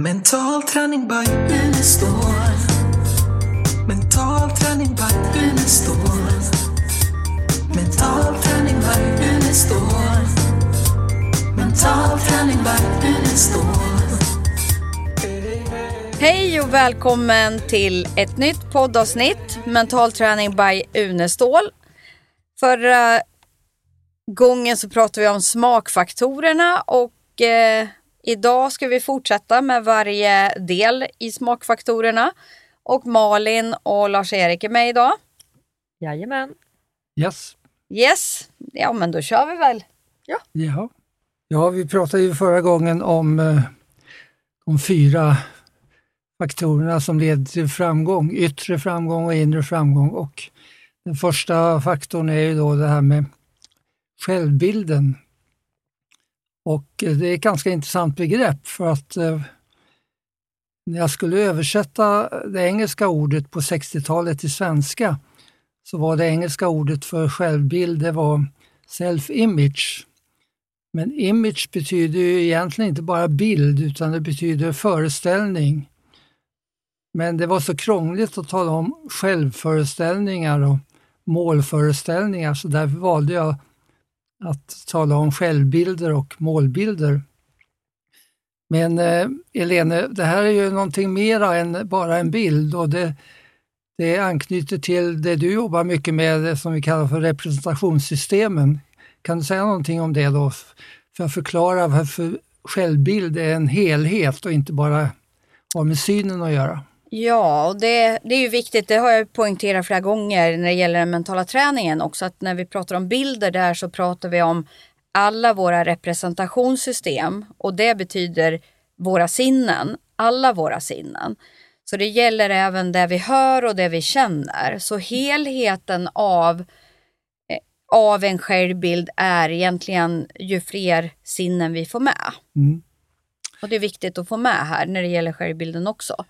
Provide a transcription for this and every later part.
Mental träning by Unestål. Mental träning by Unestål. Mental träning by Unestål. Mental träning by Unestål. Hej och välkommen till ett nytt poddavsnitt, Mental träning by Unestål. Förra gången så pratade vi om smakfaktorerna och eh, idag ska vi fortsätta med varje del i smakfaktorerna. Och Malin och Lars-Erik är med idag. Jajamän. Yes. Yes, ja men då kör vi väl. Ja. ja, vi pratade ju förra gången om eh, de fyra faktorerna som leder till framgång, yttre framgång och inre framgång. Och den första faktorn är ju då det här med självbilden. Och eh, det är ett ganska intressant begrepp för att eh, när jag skulle översätta det engelska ordet på 60-talet till svenska så var det engelska ordet för självbild det var self-image. Men image betyder ju egentligen inte bara bild utan det betyder föreställning. Men det var så krångligt att tala om självföreställningar och målföreställningar så därför valde jag att tala om självbilder och målbilder. Men eh, Elene, det här är ju någonting mera än bara en bild och det, det anknyter till det du jobbar mycket med, det som vi kallar för representationssystemen. Kan du säga någonting om det då? För att förklara varför självbild är en helhet och inte bara har med synen att göra. Ja, och det, det är ju viktigt, det har jag poängterat flera gånger när det gäller den mentala träningen också, att när vi pratar om bilder där så pratar vi om alla våra representationssystem och det betyder våra sinnen, alla våra sinnen. Så det gäller även det vi hör och det vi känner. Så helheten av, eh, av en självbild är egentligen ju fler sinnen vi får med. Mm. Och det är viktigt att få med här när det gäller självbilden också.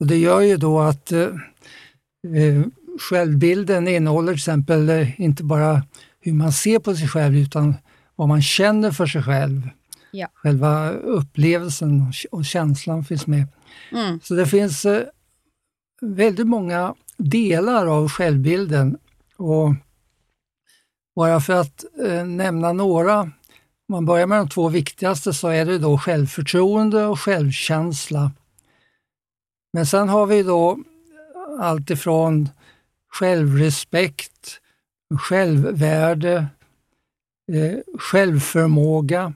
Och det gör ju då att eh, eh, självbilden innehåller till exempel eh, inte bara hur man ser på sig själv utan vad man känner för sig själv. Ja. Själva upplevelsen och känslan finns med. Mm. Så det finns eh, väldigt många delar av självbilden. Och bara för att eh, nämna några, om man börjar med de två viktigaste så är det då självförtroende och självkänsla. Men sen har vi då allt ifrån självrespekt, självvärde, eh, självförmåga,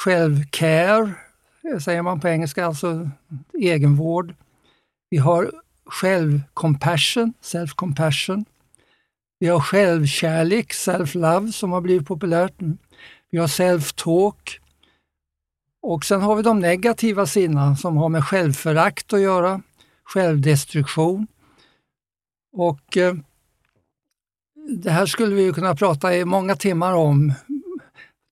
självcare, säger man på engelska, alltså egenvård. Vi har självcompassion, self-compassion. Vi har självkärlek, self-love som har blivit populärt. Vi har self-talk. Och sen har vi de negativa sidorna som har med självförakt att göra, självdestruktion. Och eh, det här skulle vi kunna prata i många timmar om.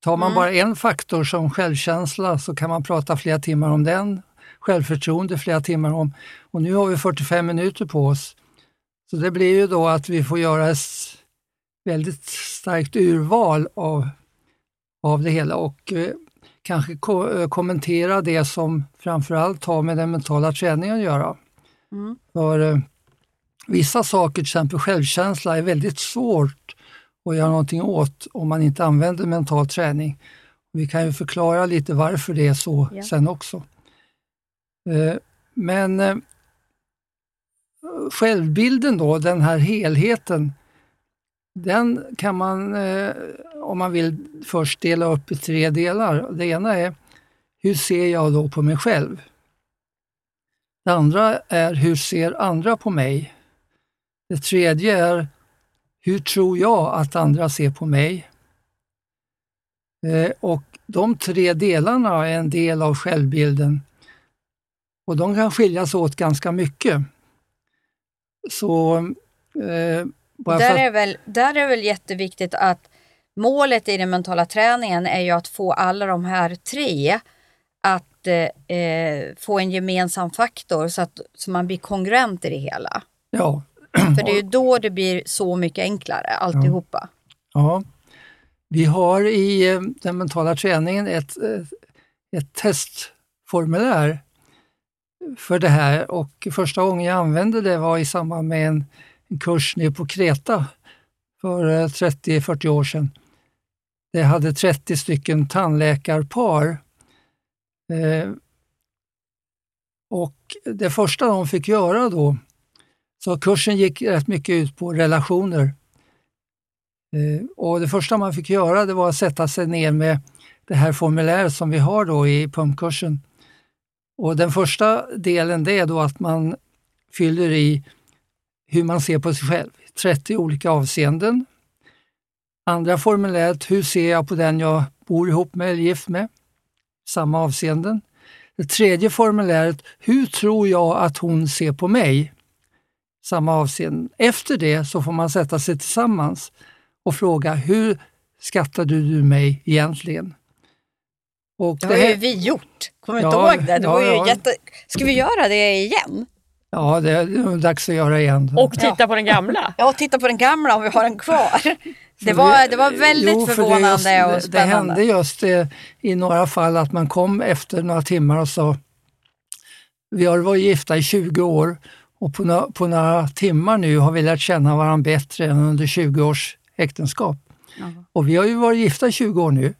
Tar man Mm. bara en faktor som självkänsla så kan man prata flera timmar om den. Självförtroende flera timmar om. Och nu har vi 45 minuter på oss. Så det blir ju då att vi får göra ett väldigt starkt urval av, av det hela och eh, kanske ko- eh, kommentera det som framförallt har med den mentala träningen att göra. Mm. För eh, vissa saker, till exempel självkänsla, är väldigt svårt att göra någonting åt om man inte använder mental träning. Vi kan ju förklara lite varför det är så Ja. sen också. Eh, Men eh, självbilden då, den här helheten, den kan man, eh, om man vill, först dela upp i tre delar. Det ena är, hur ser jag då på mig själv? Det andra är, hur ser andra på mig? Det tredje är, hur tror jag att andra ser på mig? Eh, och de tre delarna är en del av självbilden och de kan skiljas åt ganska mycket. Så eh, bara för Där att, är, väl, där är väl jätteviktigt att målet i den mentala träningen är ju att få alla de här tre att eh, eh, få en gemensam faktor så att så man blir kongruent i det hela. ja, För det är ju då det blir så mycket enklare alltihopa. Ja. Vi har i eh, den mentala träningen ett, eh, ett test formulär för det här och första gången jag använde det var i samband med en, en kurs nere på Kreta för eh, 30-40 år sedan. Det hade 30 stycken tandläkarpar. Eh, och det första de fick göra då, så kursen gick rätt mycket ut på relationer. Eh, och det första man fick göra det var att sätta sig ner med det här formuläret som vi har då i pumpkursen. Och den första delen det är då att man fyller i hur man ser på sig själv, 30 olika avseenden. Andra formuläret, hur ser jag på den jag bor ihop med eller gift med? Samma avseenden. Det tredje formuläret, hur tror jag att hon ser på mig? Samma avseenden. Efter det så får man sätta sig tillsammans och fråga, hur skattar du mig egentligen? Och det, det har ju vi gjort. Kommer du ja, inte ihåg det? det ja, ja. jätte... Ska vi göra det igen? Ja, det är dags att göra igen. Och titta ja. på den gamla? Ja, titta på den gamla om vi har den kvar. Det var, det var väldigt jo, förvånande just, och spännande. Det hände just det, i några fall att man kom efter några timmar och sa vi har varit gifta i 20 år och på, några, på några timmar nu har vi lärt känna varandra bättre än under 20 års äktenskap. Mm. Och vi har ju varit gifta i 20 år nu.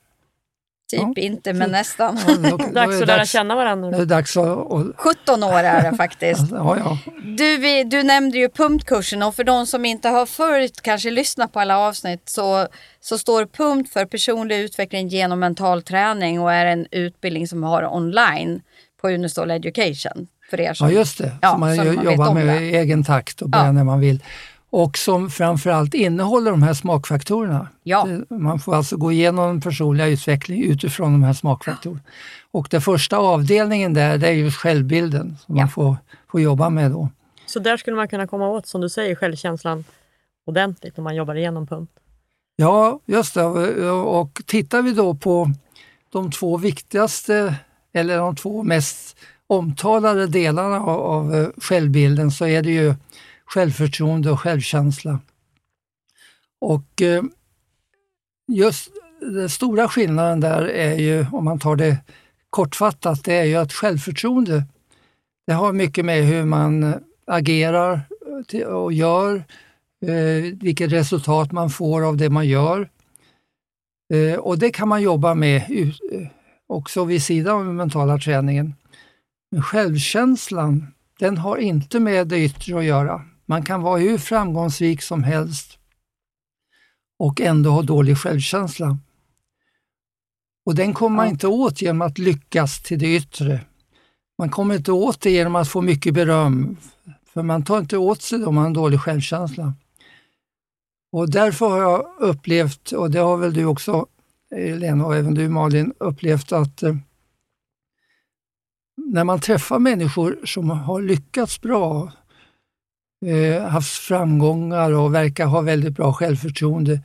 Typ ja. inte, men nästan. Ja, då, då dags att lära känna varandra. Det är dags att, och... 17 år är det faktiskt. ja, ja. Du, du nämnde ju pumpkursen och för de som inte har förut kanske lyssnat på alla avsnitt så, så står PUMP för personlig utveckling genom mental träning och är en utbildning som vi har online på Unistol Education. För er som, ja, just det. Ja, så man, man jobbar med i egen takt och börjar ja. när man vill och som framförallt innehåller de här smakfaktorerna. Ja. Man får alltså gå igenom den personliga utvecklingen utifrån de här smakfaktorerna. Och den första avdelningen där, det är just självbilden som ja. man får, får jobba med då. Så där skulle man kunna komma åt, som du säger, självkänslan ordentligt om man jobbar igenom punkt? Ja, just det. Och tittar vi då på de två viktigaste, eller de två mest omtalade delarna av, av självbilden så är det ju självförtroende och självkänsla. Och eh, just den stora skillnaden där är ju, om man tar det kortfattat, det är ju att självförtroende, det har mycket med hur man eh, agerar eh, och gör, vilket resultat man får av det man gör. Och det kan man jobba med också vid sidan av den mentala träningen. Men självkänslan, den har inte med det yttre att göra. Man kan vara hur framgångsrik som helst och ändå ha dålig självkänsla. Och den kommer man inte åt genom att lyckas till det yttre. Man kommer inte åt det genom att få mycket beröm, för man tar inte åt sig om man har en dålig självkänsla. Och därför har jag upplevt, och det har väl du också Lena och även du Malin, upplevt att eh, när man träffar människor som har lyckats bra, eh, haft framgångar och verkar ha väldigt bra självförtroende,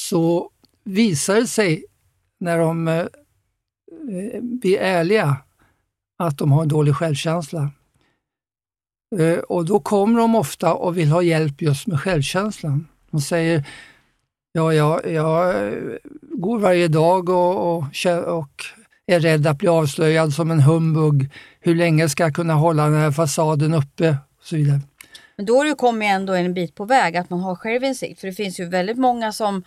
så visar det sig när de eh, eh, blir ärliga att de har en dålig självkänsla. Eh, och då kommer de ofta och vill ha hjälp just med självkänslan. De säger, ja, jag, jag går varje dag och, och, och är rädd att bli avslöjad som en humbug. Hur länge ska jag kunna hålla den här fasaden uppe? Så vidare. Men då har du kommit ändå en bit på väg att man har självinsikt. För det finns ju väldigt många som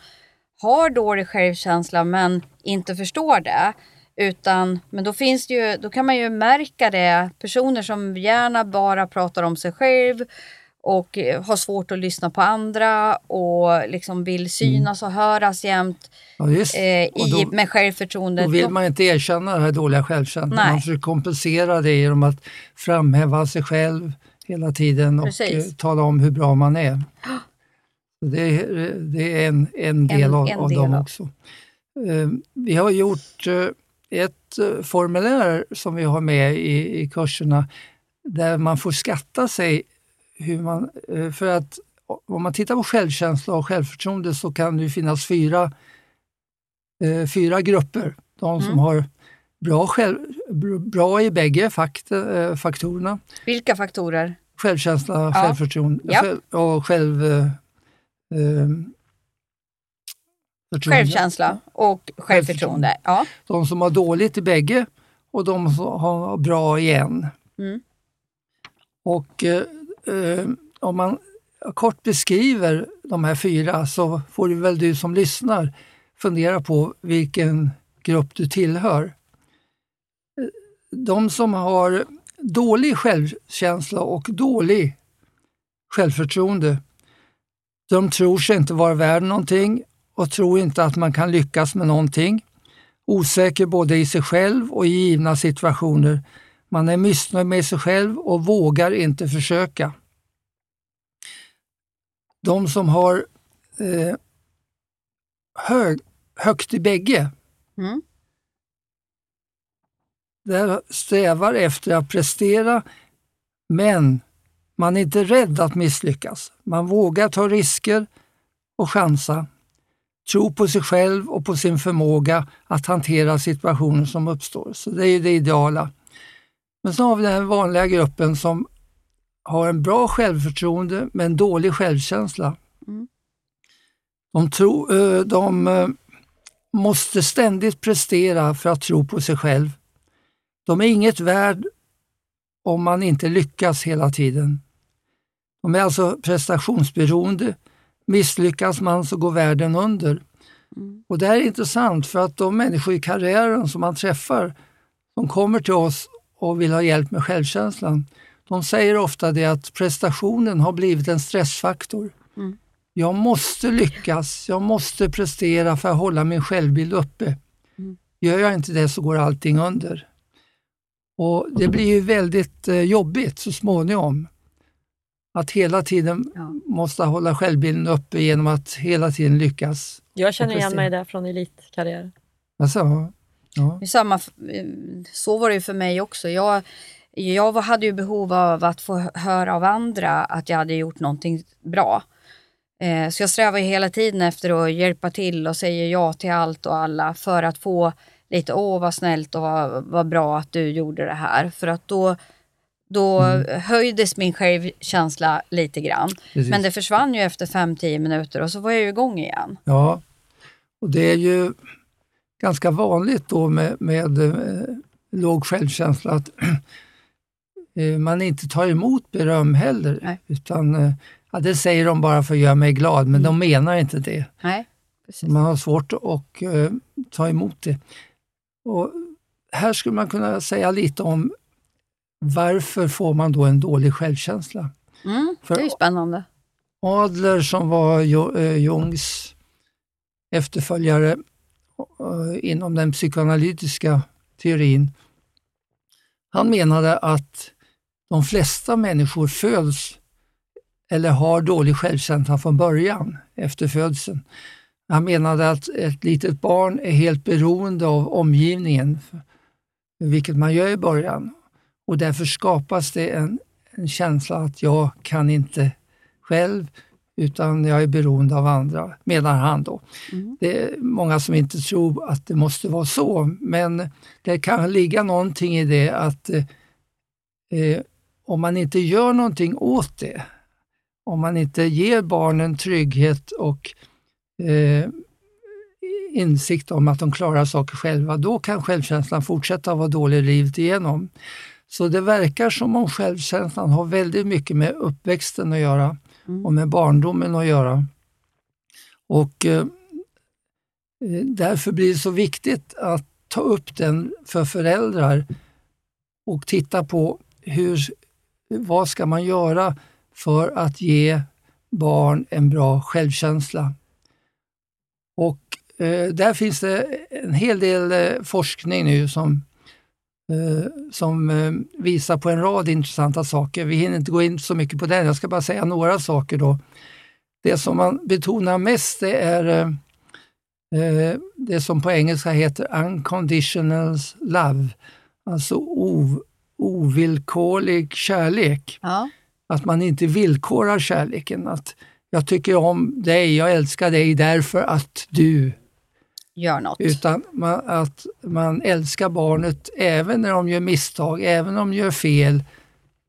har dålig självkänsla men inte förstår det. Utan, men då, finns ju, då kan man ju märka det. Personer som gärna bara pratar om sig själv och har svårt att lyssna på andra och liksom vill synas och höras jämt ja, eh, i, då, med självförtroende. Då vill man inte erkänna det här dåliga självkänslan. Man försöker kompensera det genom att framhäva sig själv, hela tiden och Precis. Eh, tala om hur bra man är. Det är, det är en, en del en, av, en av del dem av. också. Eh, vi har gjort eh, ett formulär som vi har med i, i kurserna där man får skatta sig hur man, för att om man tittar på självkänsla och självförtroende så kan det finnas fyra, fyra grupper. De mm. som har bra, själv, bra i bägge fakt, eh, faktorerna. Vilka faktorer? Självkänsla, ja. självförtroende ja. Själv, och själv... Eh, eh Självkänsla och självförtroende. Ja. De som har dåligt i bägge och de som har bra igen. Mm. Och eh, eh, om man kort beskriver de här fyra så får du väl du som lyssnar fundera på vilken grupp du tillhör. De som har dålig självkänsla och dålig självförtroende, de tror sig inte vara värd någonting och tror inte att man kan lyckas med någonting. Osäker både i sig själv och i givna situationer. Man är missnöjd med sig själv och vågar inte försöka. De som har eh, hög, högt i bägge, Mm där strävar efter att prestera, men man är inte rädd att misslyckas. Man vågar ta risker och chansa. Tro på sig själv och på sin förmåga att hantera situationer som uppstår. Så det är det ideala. Men så har vi den vanliga gruppen som har en bra självförtroende men dålig självkänsla. Mm. De, tro, eh, de eh, måste ständigt prestera för att tro på sig själv. De är inget värd om man inte lyckas hela tiden. De är alltså prestationsberoende. Misslyckas man så går världen under. Mm. Och det här är intressant för att de människor i karriären som man träffar, som kommer till oss och vill ha hjälp med självkänslan, de säger ofta det att prestationen har blivit en stressfaktor. Mm. Jag måste lyckas, jag måste prestera för att hålla min självbild uppe. Mm. Gör jag inte det så går allting under. Och Det blir ju väldigt eh, jobbigt så småningom. Att hela tiden Ja. måste hålla självbilden uppe genom att hela tiden lyckas. Jag känner igen mig där från elitkarriär. Alltså, ja. Samma, eh, så var det ju för mig också. Jag, jag hade ju behov av att få hö- höra av andra att jag hade gjort någonting bra. Eh, så jag strävar ju hela tiden efter att hjälpa till och säger ja till allt och alla för att få lite, åh vad snällt och vad, vad bra att du gjorde det här. För att då, då höjdes min självkänsla lite grann. Precis. Men det försvann ju efter 5-10 minuter och så var jag ju igång igen. Ja, och det är ju ganska vanligt då med, med eh, låg självkänsla att eh, man inte tar emot beröm heller. Nej. Utan, eh, ja, det säger de bara för att göra mig glad, men de menar inte det. Nej. Man har svårt att eh, ta emot det. Och här skulle man kunna säga lite om varför får man då en dålig självkänsla? Mm, det är ju spännande. Adler som var eh, Jungs efterföljare eh, inom den psykoanalytiska teorin. Han menade att de flesta människor föds eller har dålig självkänsla från början, efter födseln. Han menade att ett litet barn är helt beroende av omgivningen, vilket man gör i början. Och därför skapas det en, en känsla att jag kan inte själv, utan jag är beroende av andra, menar han då. Mm. Det är många som inte tror att det måste vara så, men det kan ligga någonting i det att eh, eh, om man inte gör någonting åt det, om man inte ger barnen trygghet och eh, insikt om att de klarar saker själva, då kan självkänslan fortsätta vara dålig livet igenom. Så det verkar som om självkänslan har väldigt mycket med uppväxten att göra Mm. och med barndomen att göra. Och eh, eh, Därför blir det så viktigt att ta upp den för föräldrar och titta på hur, vad ska man göra för att ge barn en bra självkänsla. Och eh, där finns det en hel del eh, forskning nu som, eh, som eh, visar på en rad intressanta saker. Vi hinner inte gå in så mycket på den, jag ska bara säga några saker då. Det som man betonar mest det är eh, eh, det som på engelska heter unconditional love, alltså ov, ovillkorlig kärlek. Ja. Att man inte villkorar kärleken. Att jag tycker om dig, jag älskar dig därför att du Gör något. utan man, att man älskar barnet även när de gör misstag, även när de gör fel,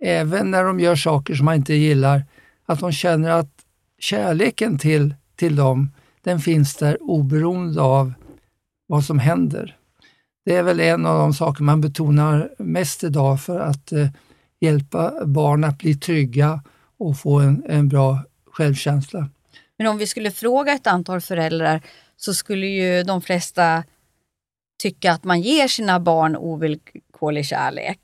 även när de gör saker som man inte gillar. Att de känner att kärleken till, till dem, den finns där oberoende av vad som händer. det är väl en av de saker man betonar mest idag för att eh, hjälpa barn att bli trygga och få en, en bra självkänsla. Men om vi skulle fråga ett antal föräldrar så skulle ju de flesta tycka att man ger sina barn ovillkorlig kärlek.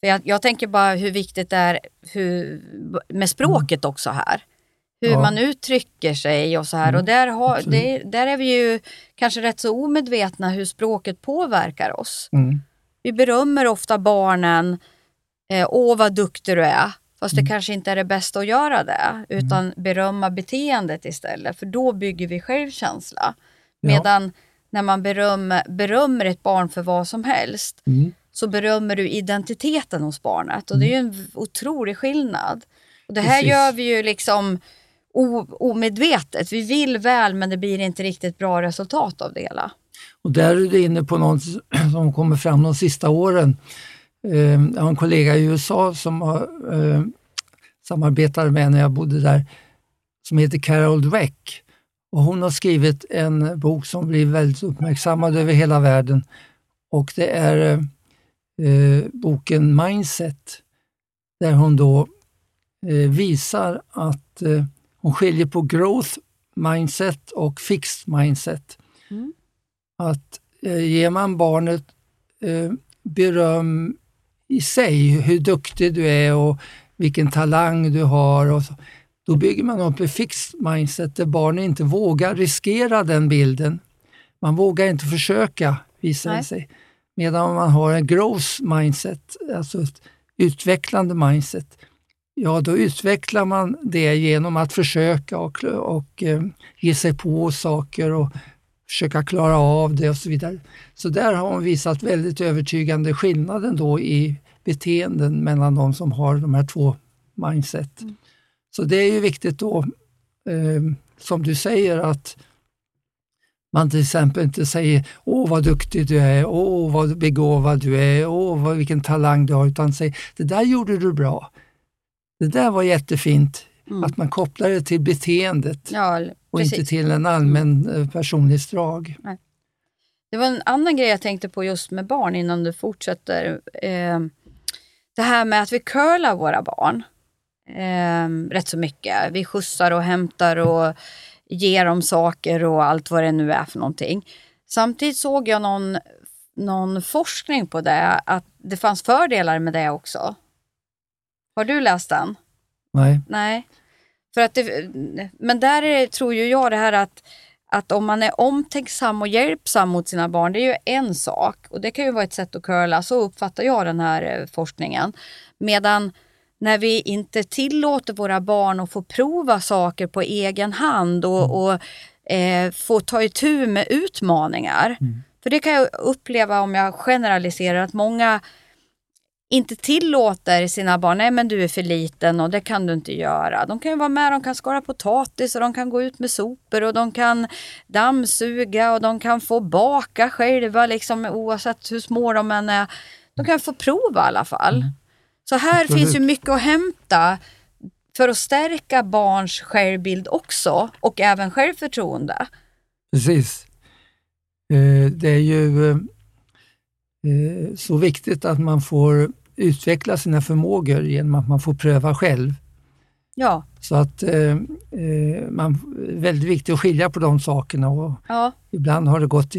För jag, jag tänker bara hur viktigt det är hur, med språket också här. Hur Ja. man uttrycker sig och så här. Mm, och där, har, det, där är vi ju kanske rätt så omedvetna hur språket påverkar oss. Mm. Vi berömmer ofta barnen. Eh, Åh vad duktig du är. Fast Mm. det kanske inte är det bästa att göra det. Utan berömma beteendet istället. För då bygger vi självkänsla. Ja. Medan när man berömmer, berömmer ett barn för vad som helst Mm. så berömmer du identiteten hos barnet. Och det är ju en otrolig skillnad. Och det här Precis. gör vi ju liksom omedvetet. Vi vill väl men det blir inte riktigt bra resultat av det hela. Och där är du inne på något som kommer fram de sista åren. Eh, Jag har en kollega i USA som har, eh, samarbetade med när jag bodde där, som heter Carol Dweck. Och hon har skrivit en bok som blir väldigt uppmärksammad över hela världen. Och det är eh, boken Mindset, där hon då eh, visar att eh, hon skiljer på growth mindset och fixed mindset. Att eh, ger man barnet eh, beröm i sig, hur duktig du är och vilken talang du har, och så, då bygger man upp ett fixed mindset där barnen inte vågar riskera den bilden. Man vågar inte försöka, visar det sig. Medan man har en growth mindset, alltså ett utvecklande mindset, ja då utvecklar man det genom att försöka och, och eh, ge sig på saker och försöka klara av det och så vidare. Så där har hon visat väldigt övertygande skillnaden då i beteenden mellan de som har de här två mindset. Så det är ju viktigt då, eh, som du säger, att man till exempel inte säger åh vad duktig du är, åh vad begåvad du är, åh vad, vilken talang du har, utan säger det där gjorde du bra. Det där var jättefint. Att man kopplar det till beteendet Ja, och inte till en allmän eh, personlighetsdrag. Det var en annan grej jag tänkte på just med barn innan du fortsätter. Eh, det här med att vi curlar våra barn eh, rätt så mycket. Vi skjutsar och hämtar och ger dem saker och allt vad det nu är för någonting. Samtidigt såg jag någon, någon forskning på det, att det fanns fördelar med det också. Har du läst den? Nej. Nej. För att det, men där är, tror ju jag det här att, att om man är omtänksam och hjälpsam mot sina barn, det är ju en sak. Och det kan ju vara ett sätt att curla, så uppfattar jag den här eh, forskningen. Medan när vi inte tillåter våra barn att få prova saker på egen hand och, och eh, få ta itu med utmaningar. För det kan jag uppleva om jag generaliserar att många inte tillåter sina barn, nej men du är för liten och det kan du inte göra. De kan ju vara med, de kan skala potatis och de kan gå ut med sopor och de kan dammsuga och de kan få baka själva liksom, oavsett hur små de än är. De kan få prova i alla fall. Så här Absolut. finns ju mycket att hämta för att stärka barns självbild också och även självförtroende. Precis. Eh, Det är ju eh, så viktigt att man får utveckla sina förmågor genom att man får pröva själv. Ja, Så att eh, eh, man är väldigt viktigt att skilja på de sakerna och ja, ibland har det gått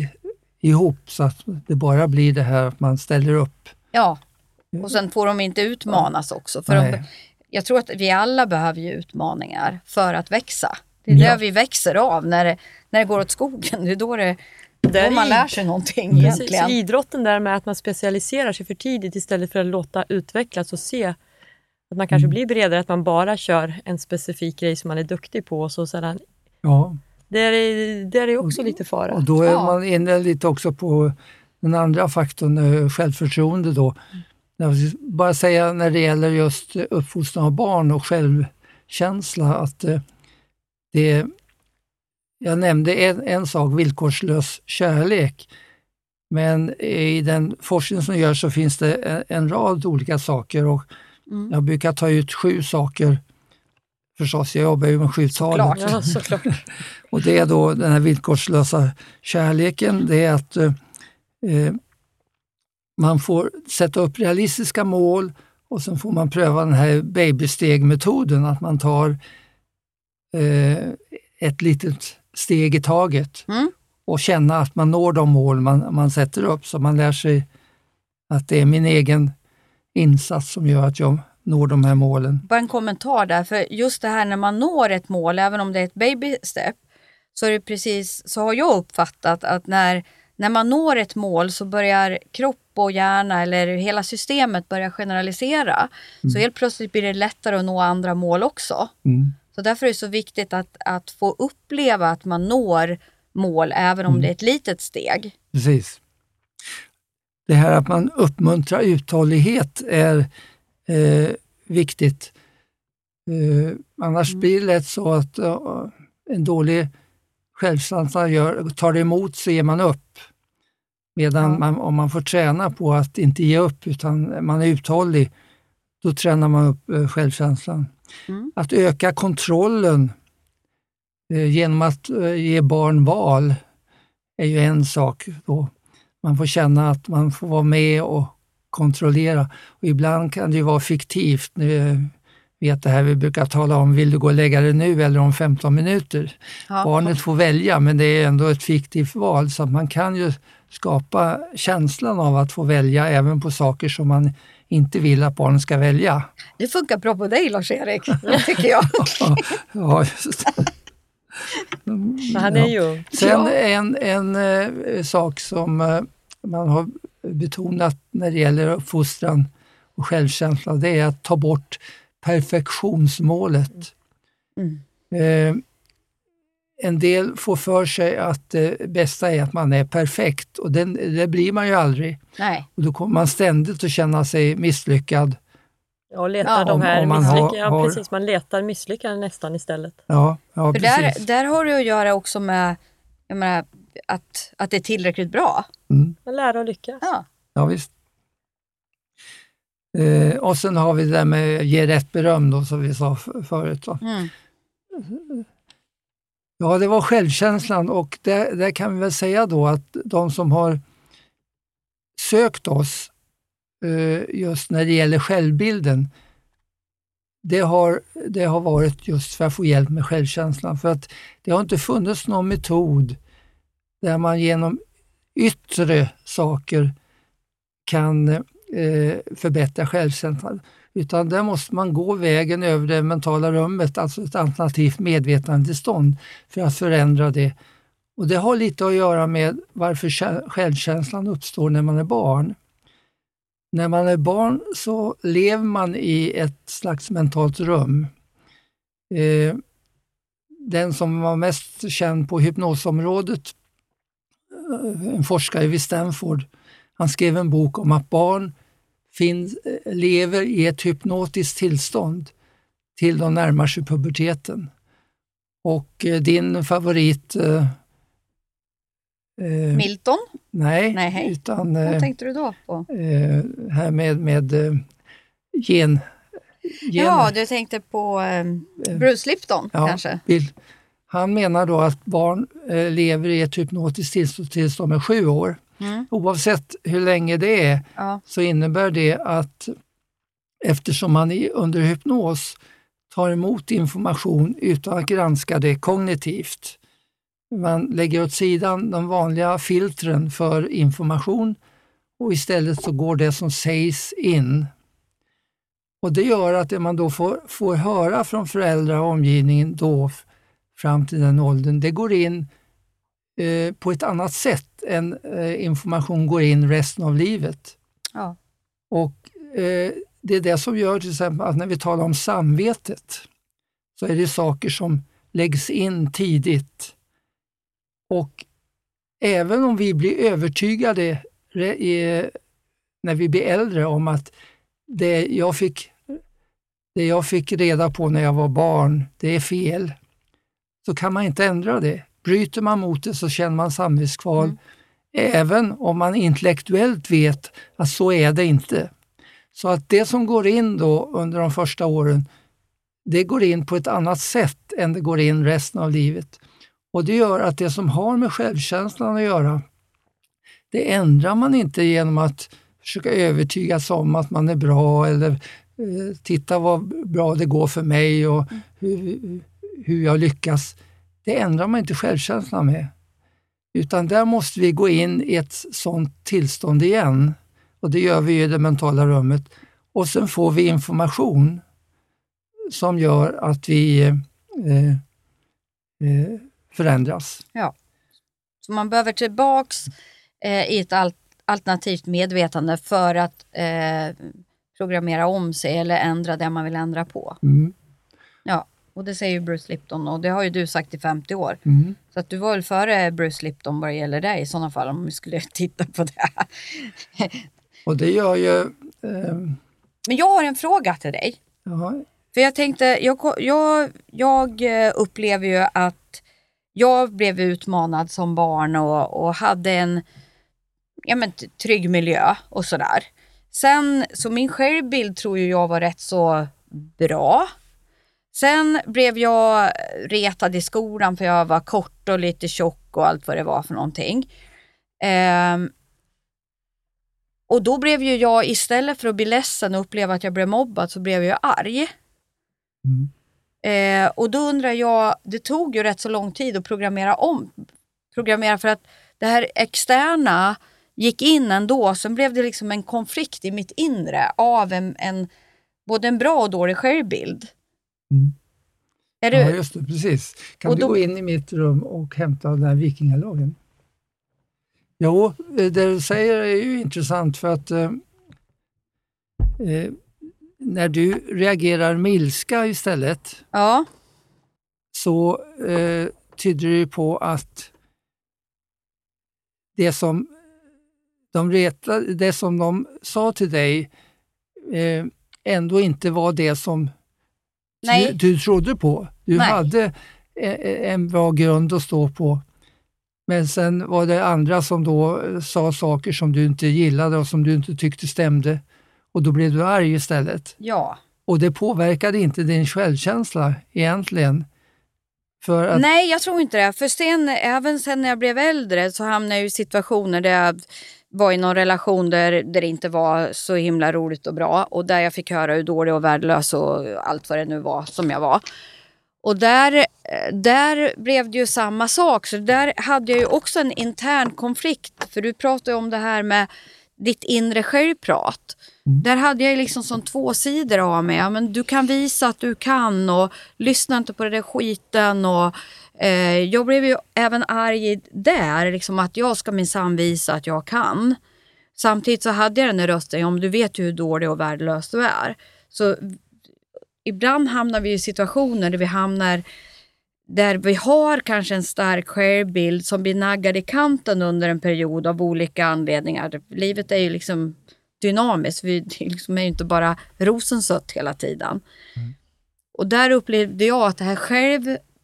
ihop så att det bara blir det här att man ställer upp. ja. Och sen får de inte utmanas också. För de, jag tror att vi alla behöver ju utmaningar för att växa. Det är Ja. där vi växer av. När det, när det går åt skogen, det är då, det, Där man lär sig någonting Precis, egentligen. idrotten där med att man specialiserar sig för tidigt istället för att låta utvecklas och se att man kanske blir bredare, att man bara kör en specifik grej som man är duktig på. Och så sedan, Ja, det, är, det är också lite fara. och då är Ja. man inne lite också på den andra faktorn, eh, självförtroende då. Bara säga när det gäller just uppfostran av barn och självkänsla att eh, det jag nämnde en, en sak, villkorslös kärlek. Men i den forskning som görs så finns det en, en rad olika saker och Mm. jag brukar ta ut sju saker. Förstås, jag jobbar ju med sjutalet. Ja. Och det är då den här villkorslösa kärleken, det är att eh, man får sätta upp realistiska mål och sen får man pröva den här babystegmetoden, att man tar eh, ett litet steg i taget Mm. och känna att man når de mål man, man sätter upp, så man lär sig att det är min egen insats som gör att jag når de här målen. Bara en kommentar där, för just det här när man når ett mål, även om det är ett baby step, så är det precis så har jag uppfattat att när, när man når ett mål så börjar kropp och hjärna eller hela systemet börja generalisera. Så helt plötsligt blir det lättare att nå andra mål också. Mm. Så därför är det så viktigt att, att få uppleva att man når mål även om det är ett litet steg. Precis. Det här att man uppmuntrar uthållighet är eh, viktigt. Eh, annars blir det lätt så att eh, en dålig självkänsla gör, tar det emot så ger man upp. Medan Ja. man, om man får träna på att inte ge upp utan man är uthållig, då tränar man upp eh, självkänslan. Mm. Att öka kontrollen eh, genom att eh, ge barn val är ju en sak. Då. Man får känna att man får vara med och kontrollera. Och ibland kan det ju vara fiktivt. Nu vet det här vi brukar tala om, vill du gå och lägga dig nu eller om 15 minuter? Ja. Barnet får välja, men det är ändå ett fiktivt val, så man kan ju skapa känslan av att få välja även på saker som man inte vill att barnen ska välja. Det funkar bra på dig Lars-Erik, tycker jag. Ja, just han är ju... Sen en, en eh, sak som eh, man har betonat när det gäller uppfostran och självkänsla, det är att ta bort perfektionsmålet. Mm. Eh, en del får för sig att det bästa är att man är perfekt och den, det blir man ju aldrig. Nej. Och då kommer man ständigt att känna sig misslyckad. Och letar Ja, de om- här om man har-. Ja, precis. Man letar misslyckanden nästan istället. Ja, ja För där, precis. där har det att göra också med jag menar, att, att det är tillräckligt bra. Mm. Man lär och lyckas. Ja. Ja, visst. Eh, och sen har vi det där med ge rätt beröm då, som vi sa förut. Då. Mm. Ja, det var självkänslan och där, där kan vi väl säga då att de som har sökt oss eh, just när det gäller självbilden, det har, det har varit just för att få hjälp med självkänslan. För att det har inte funnits någon metod där man genom yttre saker kan eh, förbättra självkänslan. Utan där måste man gå vägen över det mentala rummet, alltså ett alternativt medvetandetillstånd för att förändra det. Och Det har lite att göra med varför självkänslan uppstår när man är barn. När man är barn så lever man i ett slags mentalt rum. Eh, den som var mest känd på hypnosområdet, eh, en forskare vid Stanford, han skrev en bok om att barn finns, lever i ett hypnotiskt tillstånd till de närmar sig puberteten. Och eh, din favorit... Eh, eh, Milton, nej, Nej. utan vad eh, tänkte du då på? eh, här med, med gen... gen Ja, du tänkte på eh, Bruce Lipton Ja. kanske? Bill. Han menar då att barn eh, lever i ett hypnotiskt tillstånd tills de är sju år. Mm. Oavsett hur länge det är Ja. så innebär det att eftersom man under hypnos tar emot information utan att granska det kognitivt. Man lägger åt sidan de vanliga filtren för information och istället så går det som sägs in. Och Det gör att det man då får, får höra från föräldrar och omgivningen då fram till den åldern, det går in eh, på ett annat sätt än eh, information går in resten av livet. Ja. Och eh, Det är det som gör till exempel att när vi talar om samvetet så är det saker som läggs in tidigt. Och även om vi blir övertygade i- när vi blir äldre om att det jag, fick, det jag fick reda på när jag var barn, det är fel, så kan man inte ändra det. Bryter man mot det så känner man samvetskval, Mm. även om man intellektuellt vet att så är det inte. Så att det som går in då under de första åren, det går in på ett annat sätt än det går in resten av livet. Och det gör att det som har med självkänslan att göra, det ändrar man inte genom att försöka övertygas om att man är bra eller eh, titta vad bra det går för mig och hur, hur jag lyckas. Det ändrar man inte självkänslan med. Utan där måste vi gå in i ett sånt tillstånd igen. Och det gör vi i det mentala rummet. Och sen får vi information som gör att vi eh, eh, förändras. Ja. Så man behöver tillbaks eh, i ett al alternativt medvetande för att eh, programmera om sig eller ändra det man vill ändra på. Mm. Ja, och det säger ju Bruce Lipton och det har ju du sagt i 50 år. Mm. Så att du var väl före Bruce Lipton vad det gäller dig i sådana fall om vi skulle titta på det. Och det gör ju... Eh, Men jag har en fråga till dig. ja, För jag tänkte, jag, jag, jag eh, upplever ju att jag blev utmanad som barn och, och hade en ja, men, trygg miljö och sådär. Sen, så min självbild tror jag var rätt så bra. Sen blev jag retad i skolan för jag var kort och lite tjock och allt vad det var för någonting. Ehm, och då blev ju jag, istället för att bli ledsen och uppleva att jag blev mobbad, så blev jag arg. Mm. Eh, och då undrar jag, det tog ju rätt så lång tid att programmera om. Programmera för att det här externa gick in ändå, sen blev det liksom en konflikt i mitt inre av en, en både en bra och dålig självbild. Mm. Är du, ja, just det, precis. Kan Och du då- gå in i mitt rum och hämta den här vikingalagen? Jo, det du säger är ju intressant för att eh, eh, när du reagerar med ilska istället ja, så eh, tyder det på att det som de, retade, det som de sa till dig eh, ändå inte var det som Nej. du, du trodde på. Du Nej. hade eh, en bra grund att stå på. Men sen var det andra som då eh, sa saker som du inte gillade och som du inte tyckte stämde. Och då blev du arg istället. ja. Och det påverkade inte din självkänsla egentligen. För att, Nej, jag tror inte det. För sen, även sen när jag blev äldre så hamnade jag i situationer där jag var i någon relation där, där det inte var så himla roligt och bra och där jag fick höra hur dålig och värdelös och allt vad det nu var som jag var. Och där, eh, där blev det ju samma sak. Så där hade jag ju också en intern konflikt. För du pratade om det här med ditt inre självprat. Där hade jag ju liksom som två sidor av mig. Ja, men du kan visa att du kan och lyssna inte på den där skiten. Och, eh, jag blev ju även arg där, liksom att jag ska minsann visa att jag kan. Samtidigt så hade jag den där rösten, om du vet ju hur dålig och värdelös du är. Så ibland hamnar vi i situationer där vi hamnar där vi har kanske en stark självbild som blir naggad i kanten under en period av olika anledningar. Livet är ju liksom dynamiskt, vi liksom är ju inte bara rosensött hela tiden. Och där upplevde jag att det här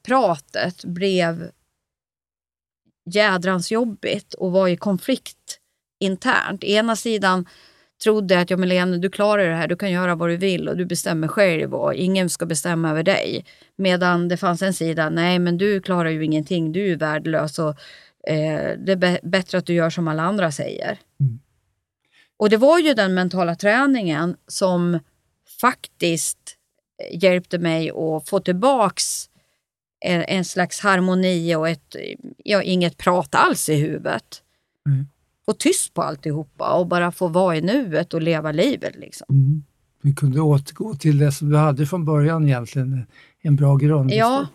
självpratet blev jädrans jobbigt och var i konflikt internt. Ena sidan trodde att ja, men Lene, du klarar det här, du kan göra vad du vill och du bestämmer själv och ingen ska bestämma över dig. Medan det fanns en sida, nej men du klarar ju ingenting, du är värdelös och eh, det är bä- bättre att du gör som alla andra säger. Mm. Och det var ju den mentala träningen som faktiskt hjälpte mig att få tillbaks en, en slags harmoni och ett, ja, inget prat alls i huvudet. Mm. Få tyst på alltihopa och bara få vara i nuet och leva livet. Liksom. mm, du kunde återgå till det som du hade från början egentligen, en bra grund. Ja.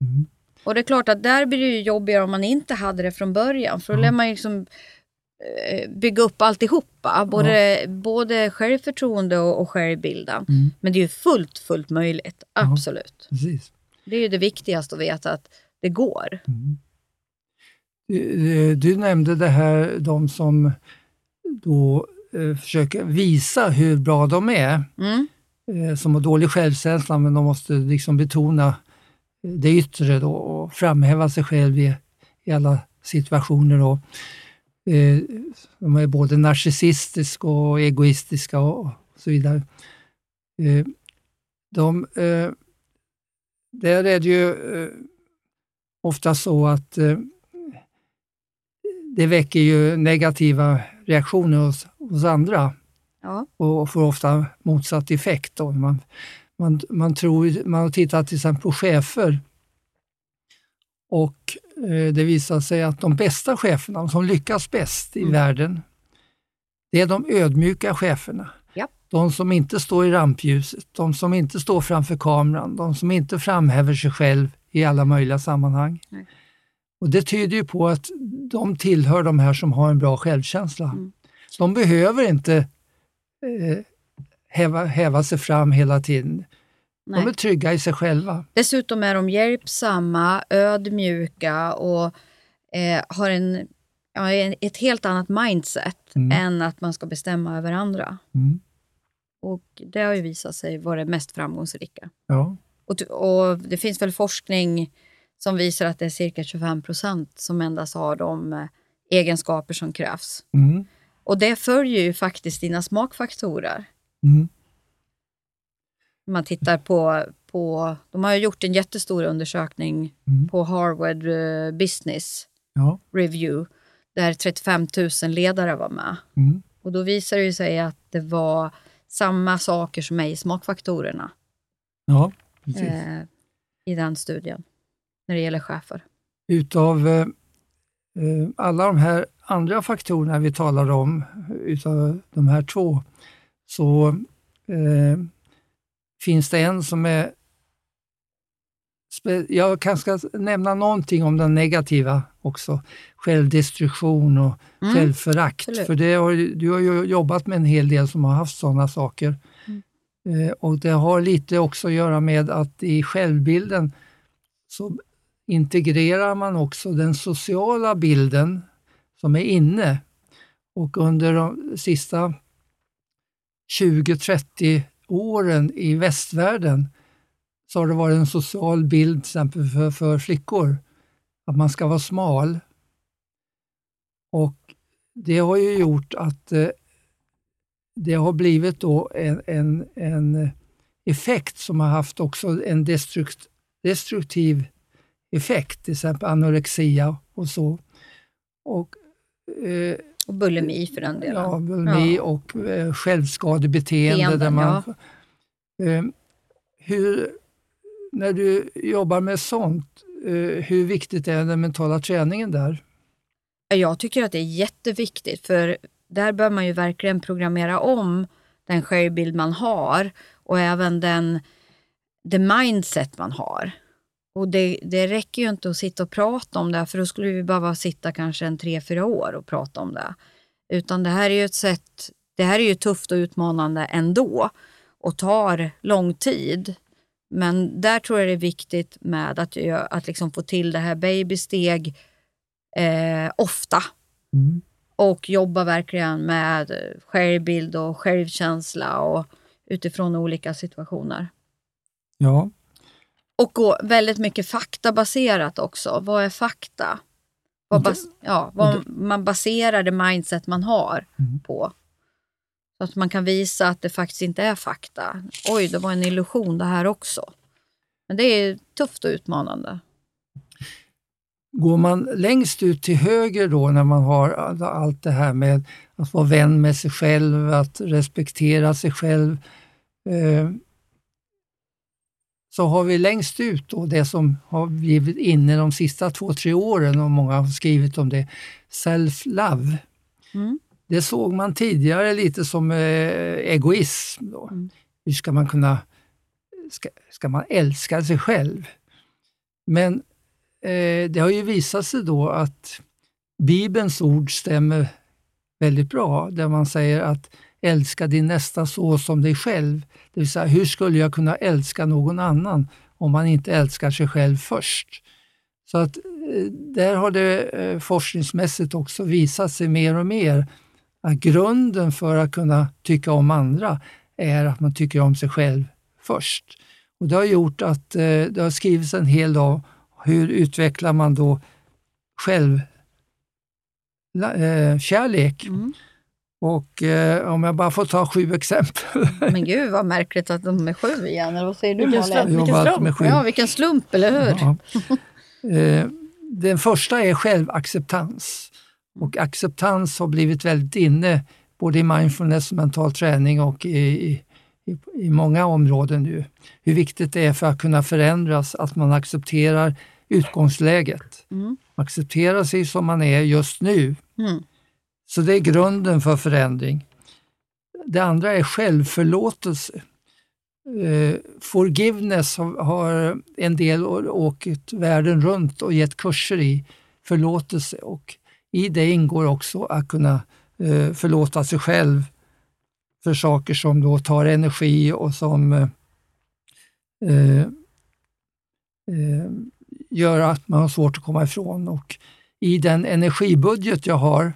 Mm. Och det är klart att där blir det ju jobbigare om man inte hade det från början. För då Ja. lär man liksom eh, bygga upp alltihopa. Både, både självförtroende och, och självbilden. Mm. Men det är ju fullt, fullt möjligt. Ja. Absolut. Precis. Det är ju det viktigaste att veta att det går. Mm. Du, du nämnde det här, de som då eh, försöker visa hur bra de är, Mm. eh, som har dålig självkänsla, men de måste liksom betona det yttre då och framhäva sig själv i, i alla situationer. Då. Eh, de är både narcissistiska och egoistiska och, och så vidare. Eh, de, eh, där är det ju eh, ofta så att eh, det väcker ju negativa reaktioner hos, hos andra Ja. och får ofta motsatt effekt. Då. Man, man, man, tror, man har tittat till exempel på chefer och eh, det visar sig att de bästa cheferna, de som lyckas bäst i Mm. världen, det är de ödmjuka cheferna. De som inte står i rampljuset, de som inte står framför kameran, de som inte framhäver sig själv i alla möjliga sammanhang. Nej. Och Det tyder ju på att de tillhör de här som har en bra självkänsla. Mm. De behöver inte eh, häva, häva sig fram hela tiden. Nej. De är trygga i sig själva. Dessutom är de hjälpsamma, ödmjuka och eh, har en, ja, ett helt annat mindset Mm. än att man ska bestämma över andra. Mm. Och Det har ju visat sig vara det mest framgångsrika. Ja. Och, och Det finns väl forskning som visar att det är cirka 25 procent som endast har de eh, egenskaper som krävs. Mm. Och det följer ju faktiskt dina smakfaktorer. Mm. Man tittar på, på, de har ju gjort en jättestor undersökning Mm. på Harvard eh, Business Ja. Review där 35 000 ledare var med. Mm. Och då visade det ju sig att det var samma saker som är i smakfaktorerna ja, precis. eh, i den studien när det gäller chefer. Utav eh, eh, alla de här andra faktorerna vi talar om, utav de här två, så eh, finns det en som är... Jag kanske ska nämna någonting om den negativa också. Självdestruktion och Mm. självförakt. absolut. För det har, du har ju jobbat med en hel del som har haft sådana saker. Mm. Eh, och Det har lite också att göra med att i självbilden så integrerar man också den sociala bilden som är inne. Och under de sista 20-30 åren i västvärlden så har det varit en social bild till exempel för, för flickor, att man ska vara smal. Och det har ju gjort att eh, det har blivit då en, en, en effekt som har haft också en destrukt, destruktiv effekt, till exempel anorexia och så. Och, eh, Och bulimi för den delen. ja, bulimi Ja. och eh, självskadebeteende. Beteenden, Där man, eh, hur, när du jobbar med sånt, eh, hur viktigt är den mentala träningen där? Jag tycker att det är jätteviktigt för där bör man ju verkligen programmera om den självbild man har och även den det mindset man har. Och det, det räcker ju inte att sitta och prata om det, för då skulle vi behöva sitta kanske en tre, fyra år och prata om det. Utan det här är ju ett sätt, det här är ju tufft och utmanande ändå och tar lång tid. Men där tror jag det är viktigt med att, att liksom få till det här babysteg eh, ofta Mm. och jobba verkligen med självbild och självkänsla och utifrån olika situationer. Ja, Och gå väldigt mycket faktabaserat också. Vad är fakta? Vad, bas, ja, vad man baserar det mindset man har Mm. på. Så att man kan visa att det faktiskt inte är fakta. Oj, det var en illusion det här också. Men det är tufft och utmanande. Går man längst ut till höger då när man har all- allt det här med att vara vän med sig själv, att respektera sig själv, eh, så har vi längst ut då det som har blivit inne de sista två, tre åren och många har skrivit om det, self-love. Mm. Det såg man tidigare lite som eh, egoism. Då. Mm. Hur ska man kunna, ska, ska man älska sig själv? Men eh, det har ju visat sig då att Bibelns ord stämmer väldigt bra, där man säger att älska din nästa så som dig själv. Det vill säga, hur skulle jag kunna älska någon annan om man inte älskar sig själv först? Så att eh, där har det eh, forskningsmässigt också visat sig mer och mer att grunden för att kunna tycka om andra är att man tycker om sig själv först. Och Det har gjort att eh, det har skrivits en hel om hur utvecklar man då själv la- eh, kärlek. Mm. Och eh, om jag bara får ta sju exempel. Men gud vad märkligt att de är sju igen. Eller vad säger du Vilken slump. Jag Vilken slump. med sju. Ja, vilken slump, eller hur? Ja. Eh, Den första är självacceptans. Och acceptans har blivit väldigt inne både i mindfulness och mental träning och i, i, i många områden nu. Hur viktigt det är för att kunna förändras att man accepterar utgångsläget. Mm. Acceptera sig som man är just nu. Mm. Så det är grunden för förändring. Det andra är självförlåtelse. Eh, forgiveness har, har en del åkt världen runt och gett kurser i förlåtelse och i det ingår också att kunna eh, förlåta sig själv för saker som då tar energi och som eh, eh, eh, gör att man har svårt att komma ifrån. Och I den energibudget jag har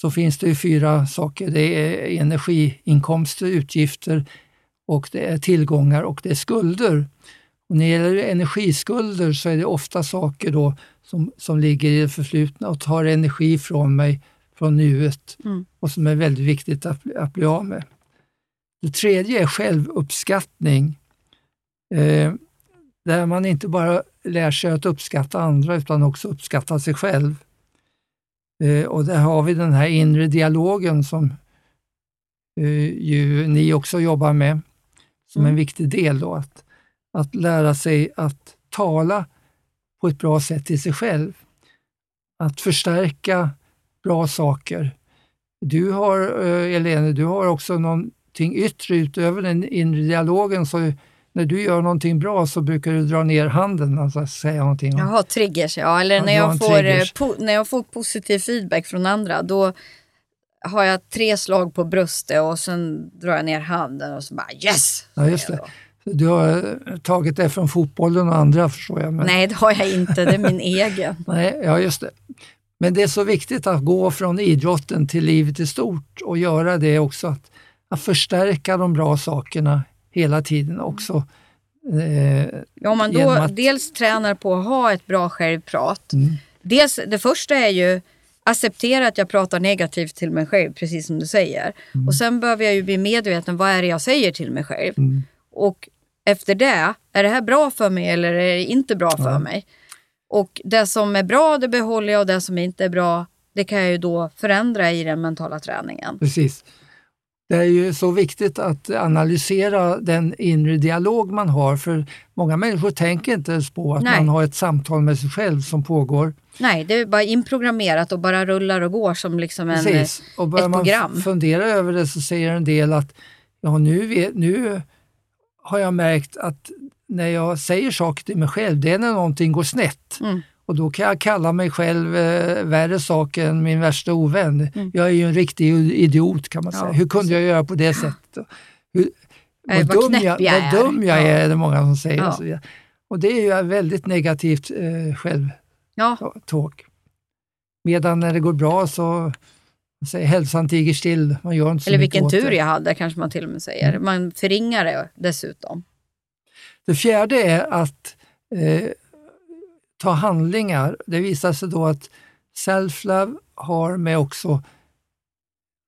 så finns det ju fyra saker. Det är energiinkomster, utgifter och det är tillgångar och det är skulder. Och när det gäller energiskulder så är det ofta saker då som, som ligger i det förflutna och tar energi från mig, från nuet Mm. och som är väldigt viktigt att, att bli av med. Det tredje är självuppskattning. Eh, där man inte bara lär sig att uppskatta andra utan också uppskatta sig själv. Eh, och där har vi den här inre dialogen som eh, ju ni också jobbar med som en Mm. viktig del. Då, att, att lära sig att tala på ett bra sätt till sig själv. Att förstärka bra saker. Du har, eh, Elene, du har också någonting yttre utöver den inre dialogen. Så när du gör någonting bra så brukar du dra ner handen, alltså säga någonting. Jag har triggers, ja. Eller när, jag får, eh, po- när jag får positiv feedback från andra, då har jag tre slag på bröstet och sen drar jag ner handen och så bara yes! Ja, just det. Du har eh, tagit det från fotbollen och andra förstår jag. Men, Nej, det har jag inte. Det är min egen. Nej, ja, just det. Men det är så viktigt att gå från idrotten till livet i stort och göra det också. Att, att förstärka de bra sakerna hela tiden också. Eh, Ja, Om man då att- dels tränar på att ha ett bra självprat. Mm. Dels, det första är ju acceptera att jag pratar negativt till mig själv, precis som du säger. Och sen behöver jag ju bli medveten, vad är det jag säger till mig själv? Mm. Och efter det, är det här bra för mig eller är det inte bra för mig? Och det som är bra, det behåller jag och det som inte är bra, det kan jag ju då förändra i den mentala träningen. Precis. Det är ju så viktigt att analysera den inre dialog man har för många människor tänker inte ens på att Nej. man har ett samtal med sig själv som pågår. Nej, det är bara inprogrammerat och bara rullar och går som liksom en... Precis. Och börjar ett man program. f- fundera över det så säger en del att ja, nu, nu har jag märkt att när jag säger saker till mig själv, det är när någonting går snett. Mm. Och då kan jag kalla mig själv eh, värre saker än min värsta ovän. Mm. Jag är ju en riktig idiot kan man Ja, säga. Hur kunde jag göra på det sättet? Hur, Nej, vad, vad dum jag, jag vad är. dum jag Ja. är, är det många som säger. Ja. Och det är ju väldigt negativt eh, självtalk. Ja, Medan när det går bra så säger hälsan tiger still. Man gör inte så eller vilken tur jag hade kanske man till och med säger. Mm. Man förringar det dessutom. Det fjärde är att eh, ta handlingar. Det visar sig då att self-love har med också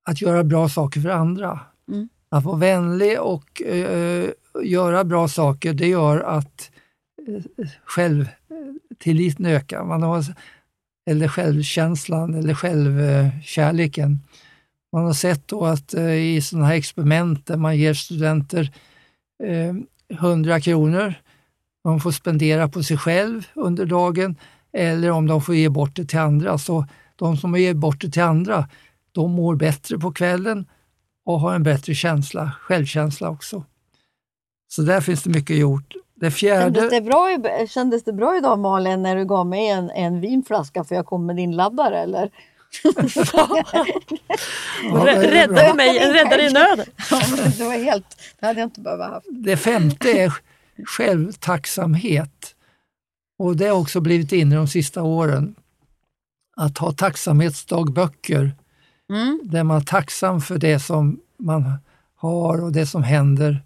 att göra bra saker för andra. Mm. Att vara vänlig och eh, göra bra saker, det gör att eh, självtilliten ökar. Man har, eller självkänslan eller självkärleken. Man har sett då att eh, i sådana här experiment där man ger studenter eh, 100 kronor de får spendera på sig själv under dagen eller om de får ge bort det till andra. Så de som ger bort det till andra, de mår bättre på kvällen och har en bättre känsla, självkänsla också. Så där finns det mycket gjort. Det fjärde... Kändes det, bra, i- kändes det bra idag Malin när du gav mig en, en vinflaska för jag kom med din laddare eller? Ja, Rädda mig, en räddare i nöden. Ja, det var helt, det hade jag inte behövt haft. Det femte är självtacksamhet. Och det har också blivit inne de sista åren. Att ha tacksamhetsdagböcker Mm. där man är tacksam för det som man har och det som händer.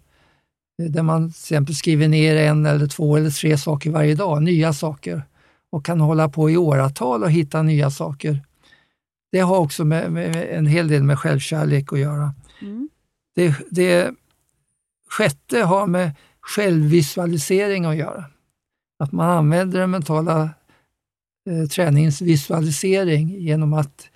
Där man till exempel skriver ner en eller två eller tre saker varje dag, nya saker. Och kan hålla på i åratal och hitta nya saker. Det har också med, med en hel del med självkärlek att göra. Mm. Det, det sjätte har med självvisualisering att göra. Att man använder den mentala eh, träningens visualisering genom att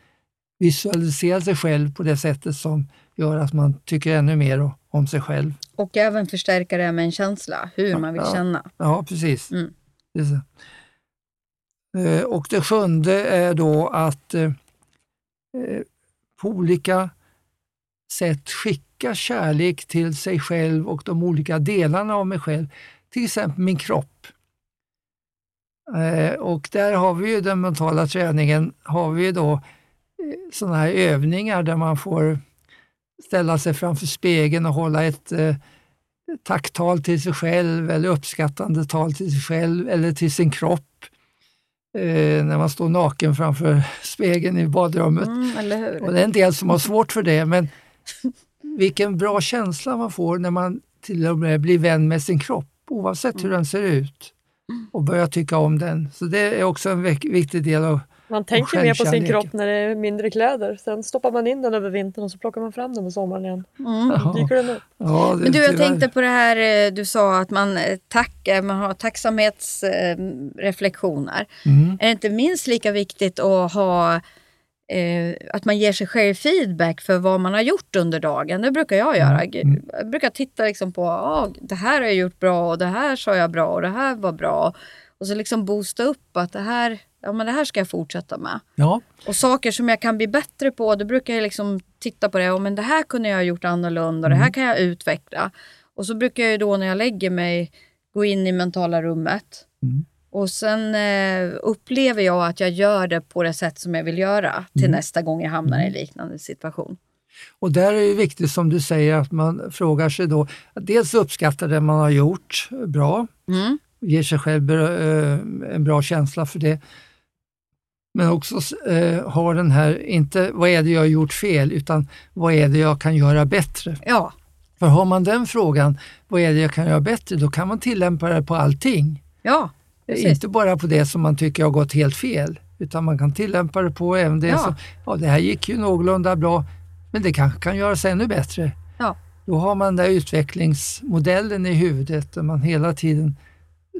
visualisera sig själv på det sättet som gör att man tycker ännu mer om sig själv. Och även förstärka det med en känsla, hur man vill Ja. känna. Ja, precis. Mm. Så. Eh, Och det sjunde är då att eh, eh, på olika sätt skicka kärlek till sig själv och de olika delarna av mig själv. Till exempel min kropp. Eh, Och där har vi ju den mentala träningen, har vi då sådana här övningar där man får ställa sig framför spegeln och hålla ett eh, tacktal till sig själv eller uppskattande tal till sig själv eller till sin kropp. Eh, när man står naken framför spegeln i badrummet. Mm? Och det är en del som har svårt för det, men vilken bra känsla man får när man till och med blir vän med sin kropp, oavsett hur den ser ut, och börjar tycka om den. Så det är också en vik- viktig del av Man tänker mer på sin kropp när det är mindre kläder. Sen stoppar man in den över vintern och så plockar man fram den på sommaren igen. Mm. Dyker den upp. Ja, det Men du, jag tänkte på det här eh, du sa att man eh, tackar, man har tacksamhetsreflektioner. Mm. Är det inte minst lika viktigt att ha eh, att man ger sig själv feedback för vad man har gjort under dagen. Det brukar jag göra. Mm. Jag brukar titta liksom på ah, det här har jag gjort bra och det här sa jag bra och det här var bra. Och så liksom boosta upp att det här, ja, men det här ska jag fortsätta med. Ja, Och saker som jag kan bli bättre på, då brukar jag liksom titta på det. Och men det här kunde jag ha gjort annorlunda och det här Mm. kan jag utveckla. Och så brukar jag då när jag lägger mig gå in i mentala rummet. Mm. Och sen eh, upplever jag att jag gör det på det sätt som jag vill göra till Mm. nästa gång jag hamnar i en liknande situation. och där är det viktigt som du säger att man frågar sig då, dels uppskatta det man har gjort bra, Mm. Ger sig själv eh, en bra känsla för det. Men också eh, ha den här, inte vad är det jag har gjort fel, utan vad är det jag kan göra bättre? Ja, För har man den frågan, vad är det jag kan göra bättre, då kan man tillämpa det på allting. ja, precis. Inte bara på det som man tycker har gått helt fel, utan man kan tillämpa det på även det Ja. som, ja det här gick ju någorlunda bra, men det kanske kan göras ännu bättre. Ja. Då har man den där utvecklingsmodellen i huvudet där man hela tiden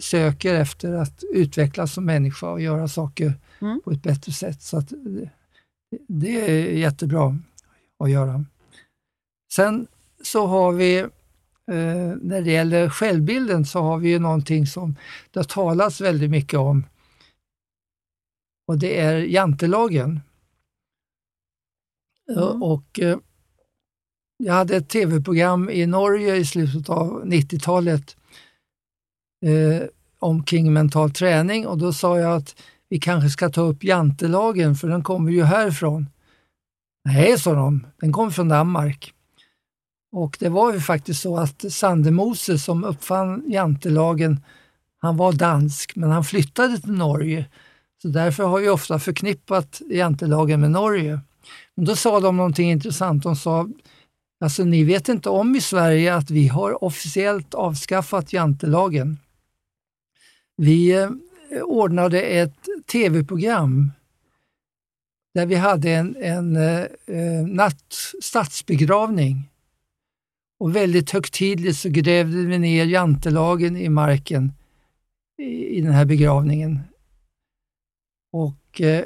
söker efter att utvecklas som människa och göra saker Mm. på ett bättre sätt. Så att det, är jättebra att göra. Sen så har vi, eh, när det gäller självbilden, så har vi ju någonting som det har talats väldigt mycket om. Och det är jantelagen. Mm. Och eh, jag hade ett tv-program i Norge i slutet av 90-talet eh, omkring mental träning och då sa jag att vi kanske ska ta upp jantelagen för den kommer ju härifrån. Nej, sa de, den kommer från Danmark. Och det var ju faktiskt så att Sandemose som uppfann jantelagen, han var dansk men han flyttade till Norge. Så därför har vi ofta förknippat jantelagen med Norge. Men då sa de någonting intressant. De sa, alltså ni vet inte om i Sverige att vi har officiellt avskaffat jantelagen. Vi eh, ordnade ett tv-program där vi hade en, en eh, eh, natt, statsbegravning. Och väldigt högtidligt så grävde vi ner jantelagen i marken i, i den här begravningen. Och eh,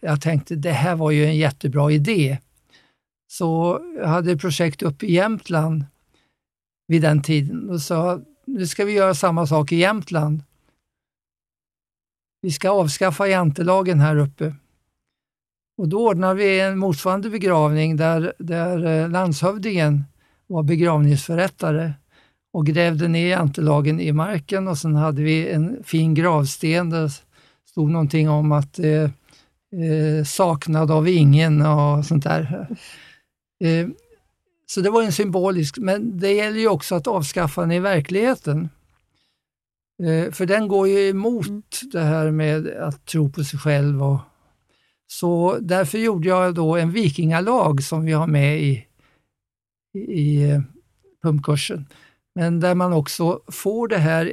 jag tänkte det här var ju en jättebra idé. Så jag hade ett projekt uppe i Jämtland vid den tiden och sa nu ska vi göra samma sak i Jämtland. Vi ska avskaffa jantelagen här uppe. Och då ordnade vi en motsvarande begravning där, där eh, landshövdingen var begravningsförrättare och grävde ner jantelagen i marken och sen hade vi en fin gravsten där det stod någonting om att eh, eh, saknad av ingen och sånt där. Eh, så det var en symbolisk, men det gäller ju också att avskaffa den i verkligheten. Eh, för den går ju emot det här med att tro på sig själv. Och, så därför gjorde jag då en vikingalag som vi har med i, i, i eh, pumpkursen. Men där man också får det här,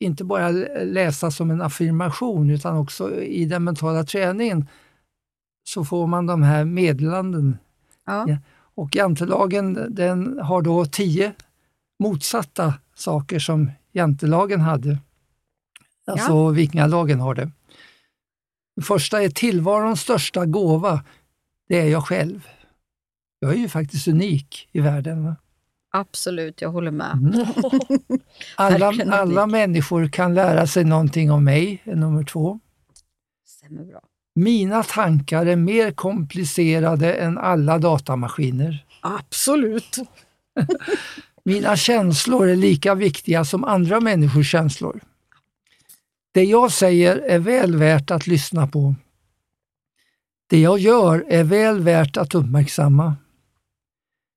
inte bara läsa som en affirmation, utan också i den mentala träningen så får man de här meddelanden. Ja. Ja. Och jantelagen den har då tio motsatta saker som jantelagen hade. Alltså vikingalagen har det. Det första är tillvarons största gåva det är jag själv. Jag är ju faktiskt unik i världen. Va? Absolut, jag håller med. Mm. Alla, alla människor kan lära sig någonting om mig, är nummer två. Stämmer bra. Mina tankar är mer komplicerade än alla datamaskiner. Absolut. Mina känslor är lika viktiga som andra människors känslor. Det jag säger är väl värt att lyssna på. Det jag gör är väl värt att uppmärksamma.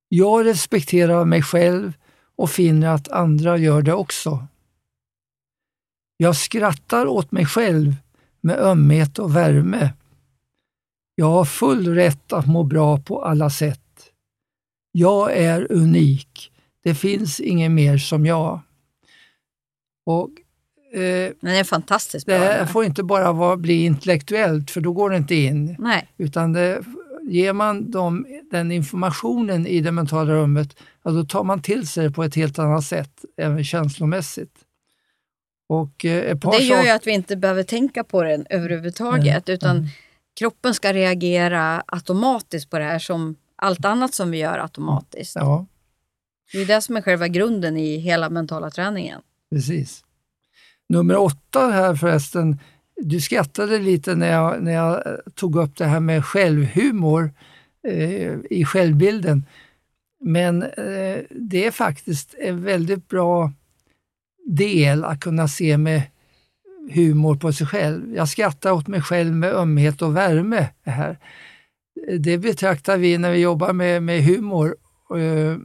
Jag respekterar mig själv och finner att andra gör det också. Jag skrattar åt mig själv med ömhet och värme. Jag har full rätt att må bra på alla sätt. Jag är unik. Det finns ingen mer som jag. Och, eh, Den är fantastiskt bra. det här får inte bara vara, bli intellektuellt, för då går det inte in. Nej, Utan det, ger man dem den informationen i det mentala rummet, ja, då tar man till sig det på ett helt annat sätt, även känslomässigt. Och eh, det gör ju att vi inte behöver tänka på den överhuvudtaget. Utan kroppen ska reagera automatiskt på det här som allt annat som vi gör automatiskt. Ja, det är det som är själva grunden i hela mentala träningen. precis. Nummer åtta här förresten, du skrattade lite när jag, när jag tog upp det här med självhumor eh, i självbilden. Men eh, det är faktiskt en väldigt bra del att kunna se med humor på sig själv. Jag skrattar åt mig själv med ömhet och värme. Här. Det betraktar vi när vi jobbar med, med humor eh,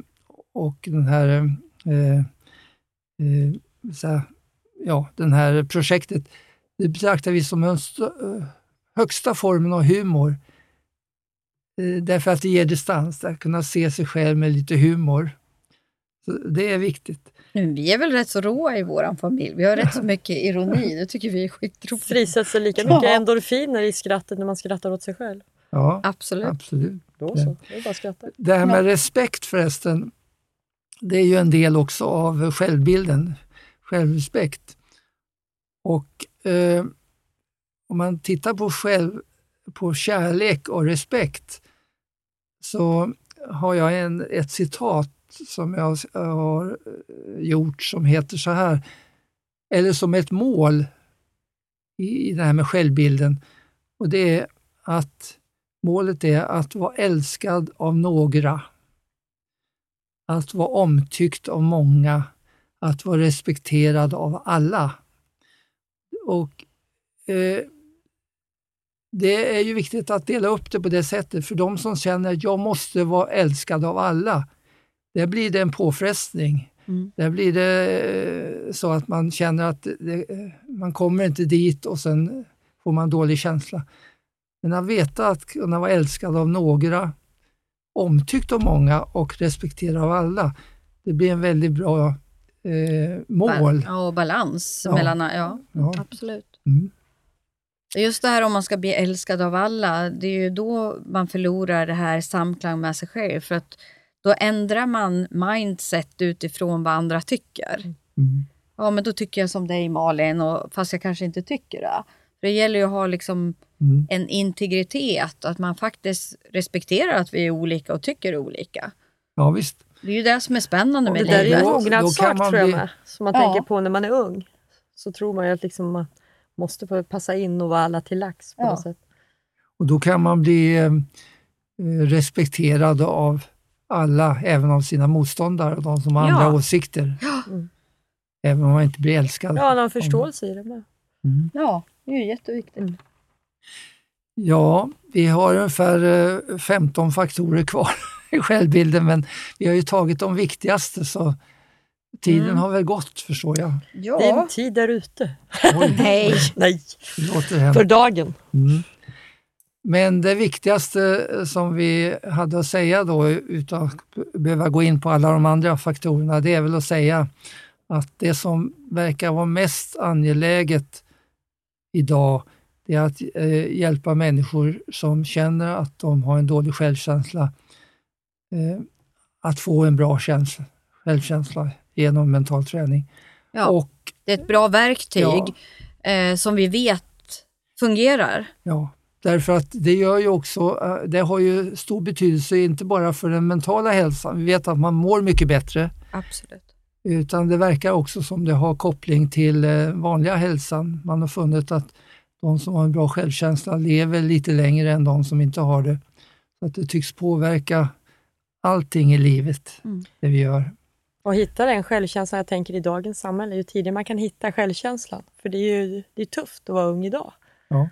och den här, eh, eh, så här ja, den här projektet. Det betraktar vi som den högsta formen av humor. Eh, Därför att det ger distans, att kunna se sig själv med lite humor. Så det är viktigt. Men vi är väl rätt så råa i vår familj. Vi har rätt så mycket ironi. Det tycker vi är skitroligt. Frisätts det lika mycket endorfiner i skrattet när man skrattar åt sig själv? Ja, Absolut. absolut. Då så, det är bara att skratta. Det här med respekt förresten, det är ju en del också av självbilden, självrespekt. Och eh, om man tittar på, själv, på kärlek och respekt så har jag en, ett citat som jag har eh, gjort som heter så här, eller som ett mål i, i det här med självbilden. Och det är att målet är att vara älskad av några, att vara omtyckt av många, att vara respekterad av alla. Och eh, Det är ju viktigt att dela upp det på det sättet, för de som känner att jag måste vara älskad av alla, där blir det en påfrestning. Mm. Där blir det eh, så att man känner att det, eh, man kommer inte dit och sen får man dålig känsla. Men att veta att kunna vara älskad av några, omtyckt av många och respekterad av alla, det blir en väldigt bra eh, mål. Ja, och balans Ja. mellan... Ja, Ja. absolut. Mm. Just det här om man ska bli älskad av alla, det är ju då man förlorar det här samklang med sig själv. För att då ändrar man mindset utifrån vad andra tycker. Mm. Ja, men då tycker jag som dig Malin, och, fast jag kanske inte tycker det. För det gäller ju att ha liksom Mm. en integritet, att man faktiskt respekterar att vi är olika och tycker olika. Ja, visst. Det är ju det som är spännande med det där är ju livet. en mognadssak tror jag bli- med. Som man Ja. tänker på när man är ung. Så tror man ju att liksom man måste få passa in och vara alla till lax på Ja. något sätt. Och då kan man bli eh, respekterad av alla, även av sina motståndare och de som har andra Ja. åsikter. Mm. Även om man inte blir älskad. Ja, någon förståelse i det med. Mm. Ja, det är ju jätteviktigt. Mm. Ja, vi har ungefär eh, 15 faktorer kvar i självbilden, men vi har ju tagit de viktigaste så tiden Mm. har väl gått förstår jag. Ja. Din tid är ute. Oj, Nej. Nej, för dagen. Mm. Men det viktigaste som vi hade att säga då, utan att behöva gå in på alla de andra faktorerna, det är väl att säga att det som verkar vara mest angeläget idag, det är att eh, hjälpa människor som känner att de har en dålig självkänsla, eh, att få en bra känsla, självkänsla genom mental träning. Ja. Och Det är ett bra verktyg Ja. eh, som vi vet fungerar. ja, Därför att det gör ju också, eh, det har ju stor betydelse inte bara för den mentala hälsan. Vi vet att man mår mycket bättre, Absolut. utan det verkar också som det har koppling till eh, vanliga hälsan. Man har funnit att de som har en bra självkänsla lever lite längre än de som inte har det. Så att det tycks påverka allting i livet, Mm. det vi gör. Och hitta den självkänslan, jag tänker i dagens samhälle, ju tidigare man kan hitta självkänslan. För det är ju det är tufft att vara ung idag. Ja.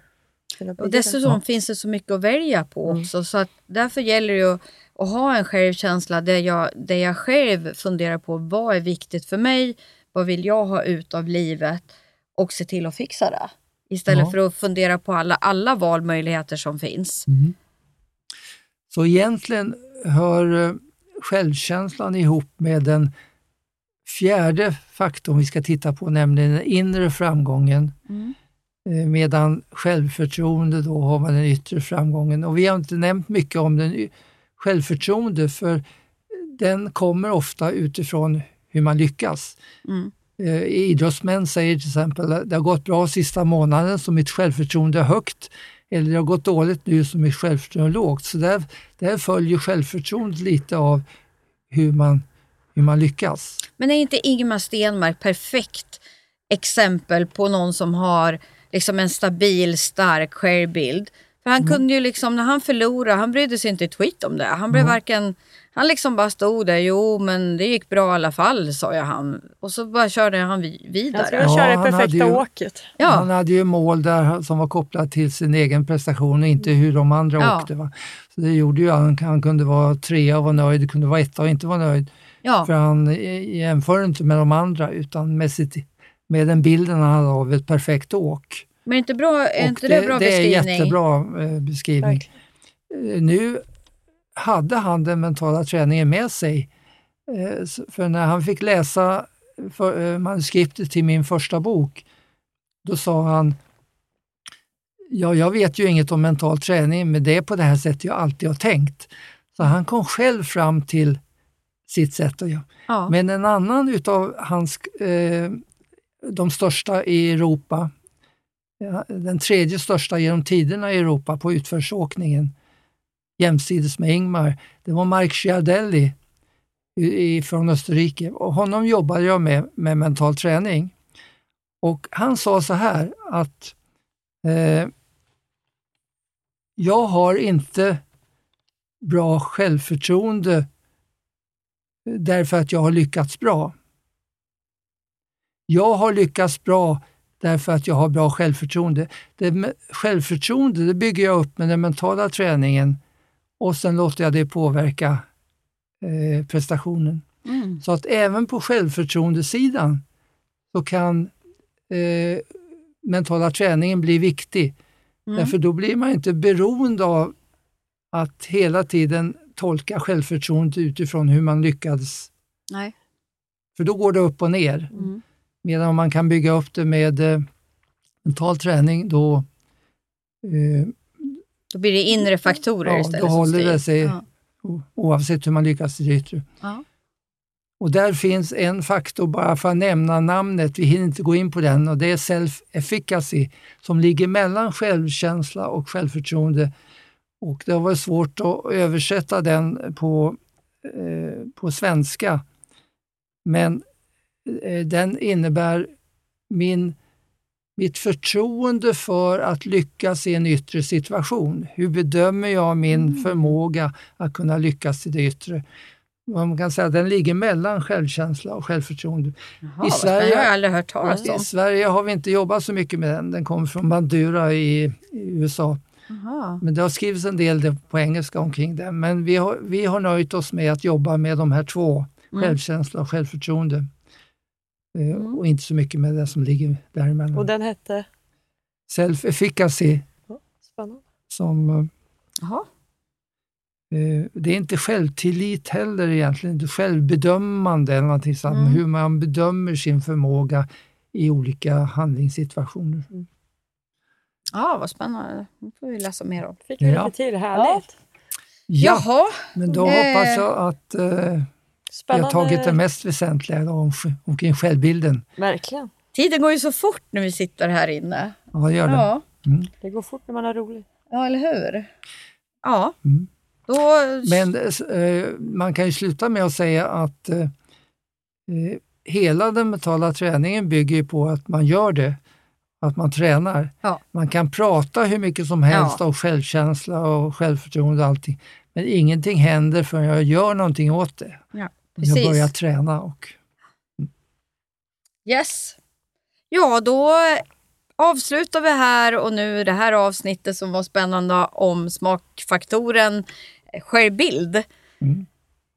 Och dessutom finns det så mycket att välja på Mm. också. Så att därför gäller det ju att ha en självkänsla där jag, där jag själv funderar på vad är viktigt för mig, vad vill jag ha ut av livet och se till att fixa det. Istället Ja. för att fundera på alla, alla valmöjligheter som finns. Mm. Så egentligen hör eh, självkänslan ihop med den fjärde faktorn vi ska titta på, nämligen den inre framgången. Mm. Eh, Medan självförtroende, då har man den yttre framgången. Och vi har inte nämnt mycket om den självförtroende, för den kommer ofta utifrån hur man lyckas. Mm. Eh, idrottsmän säger till exempel att det har gått bra sista månaden så mitt självförtroende är högt eller det har gått dåligt nu så mitt självförtroende är lågt. Så där, där följer självförtroendet lite av hur man, hur man lyckas. Men är inte Ingemar Stenmark perfekt exempel på någon som har liksom en stabil, stark självbild? För han kunde ju liksom, när han förlorade, han brydde sig inte ett skit om det. Han blev varken, han liksom bara stod där, jo men det gick bra i alla fall, sa jag han. Och så bara körde han vi- vidare. Jag ska Ja, köra det han hade perfekta ju- åket. Ja. Han hade ju mål där som var kopplat till sin egen prestation och inte hur de andra Ja. åkte. Va? Så det gjorde ju han, han kunde vara trea och vara nöjd, kunde vara etta och inte vara nöjd. Ja. För han eh, jämför inte med de andra utan med, sitt, med den bilden han hade av ett perfekt åk. Men inte bra, är inte det, bra det är beskrivning? jättebra eh, beskrivning. Eh, Nu hade han den mentala träningen med sig. Eh, För när han fick läsa manuskriptet till min första bok, då sa han Ja, jag vet ju inget om mental träning, men det är på det här sättet jag alltid har tänkt. Så han kom själv fram till sitt sätt att göra. Ja. Men en annan utav hans, eh, de största i Europa, den tredje största genom tiderna i Europa på utförsåkningen, jämsides med Ingmar, det var Mark Schiardelli från Österrike. Och honom jobbade jag med, med mental träning. Och han sa så här att eh, jag har inte bra självförtroende därför att jag har lyckats bra. Jag har lyckats bra därför att jag har bra självförtroende. Det, självförtroende det bygger jag upp med den mentala träningen och sen låter jag det påverka eh, prestationen. Mm. Så att även på självförtroendesidan så kan eh, mentala träningen bli viktig. Mm. Därför då blir man inte beroende av att hela tiden tolka självförtroendet utifrån hur man lyckades. Nej. För då går det upp och ner. Mm. Medan om man kan bygga upp det med eh, mental träning, då, eh, Då blir det inre faktorer Ja, istället då håller det sig. Ja. oavsett hur man lyckas i det yttre. Ja. Och där finns en faktor, bara för att nämna namnet, vi hinner inte gå in på den, och det är self-efficacy som ligger mellan självkänsla och självförtroende. Och det har varit svårt att översätta den på, eh, på svenska. Men den innebär min, mitt förtroende för att lyckas i en yttre situation. Hur bedömer jag min förmåga att kunna lyckas i det yttre? Man kan säga att den ligger mellan självkänsla och självförtroende. Jaha, I Sverige- har jag aldrig hört talas I om. Sverige har vi inte jobbat så mycket med den. Den kommer från Bandura i, i USA. Jaha. Men det har skrivits en del på engelska omkring den. Men vi har, vi har nöjt oss med att jobba med de här två, Mm. självkänsla och självförtroende. Eh, Mm. Och inte så mycket med det som ligger däremellan. Och den hette? Self-efficacy, Spännande. som eh, Jaha. Eh, Det är inte självtillit heller egentligen, inte självbedömande eller någonting sånt, Mm. hur man bedömer sin förmåga i olika handlingssituationer. Ja, vad spännande. Det får vi läsa mer om. Fick vi Ja. lite till, härligt. Ja, Jaha. men då hoppas jag att eh, vi har Spännande. tagit det mest väsentliga om, omkring självbilden. Verkligen. Tiden går ju så fort när vi sitter här inne. Ja, det gör det. Ja. Det går fort när man har roligt. Ja, eller hur? Ja, Mm. då... Men eh, man kan ju sluta med att säga att eh, eh, hela den mentala träningen bygger ju på att man gör det, att man tränar. Ja. Man kan prata hur mycket som helst Ja. om självkänsla och självförtroende och allting, men ingenting händer förrän jag gör någonting åt det. Ja, Jag precis. börjar träna och Yes. Ja, då avslutar vi här och nu det här avsnittet som var spännande om smakfaktoren skärbild. Mm.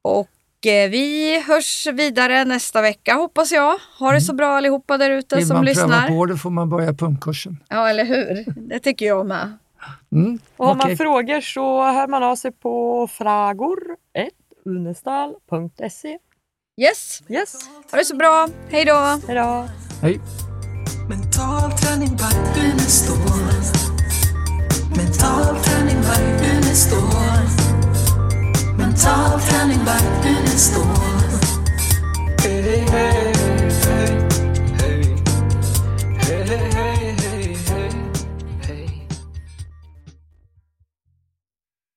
Och eh, vi hörs vidare nästa vecka hoppas jag. Ha det så bra allihopa där ute vill som man pröva lyssnar. på det får man börja pumpkursen. Ja, eller hur? Det tycker jag med. Mm. Och har man okej. frågor så hör man av sig på fragor1unestal.se. Yes, Yes, ha det så bra. Hej då! hejdå! Hej. Mental träning by Unestål. Mental träning by Unestål. Mental träning by Unestål. Hey, hey.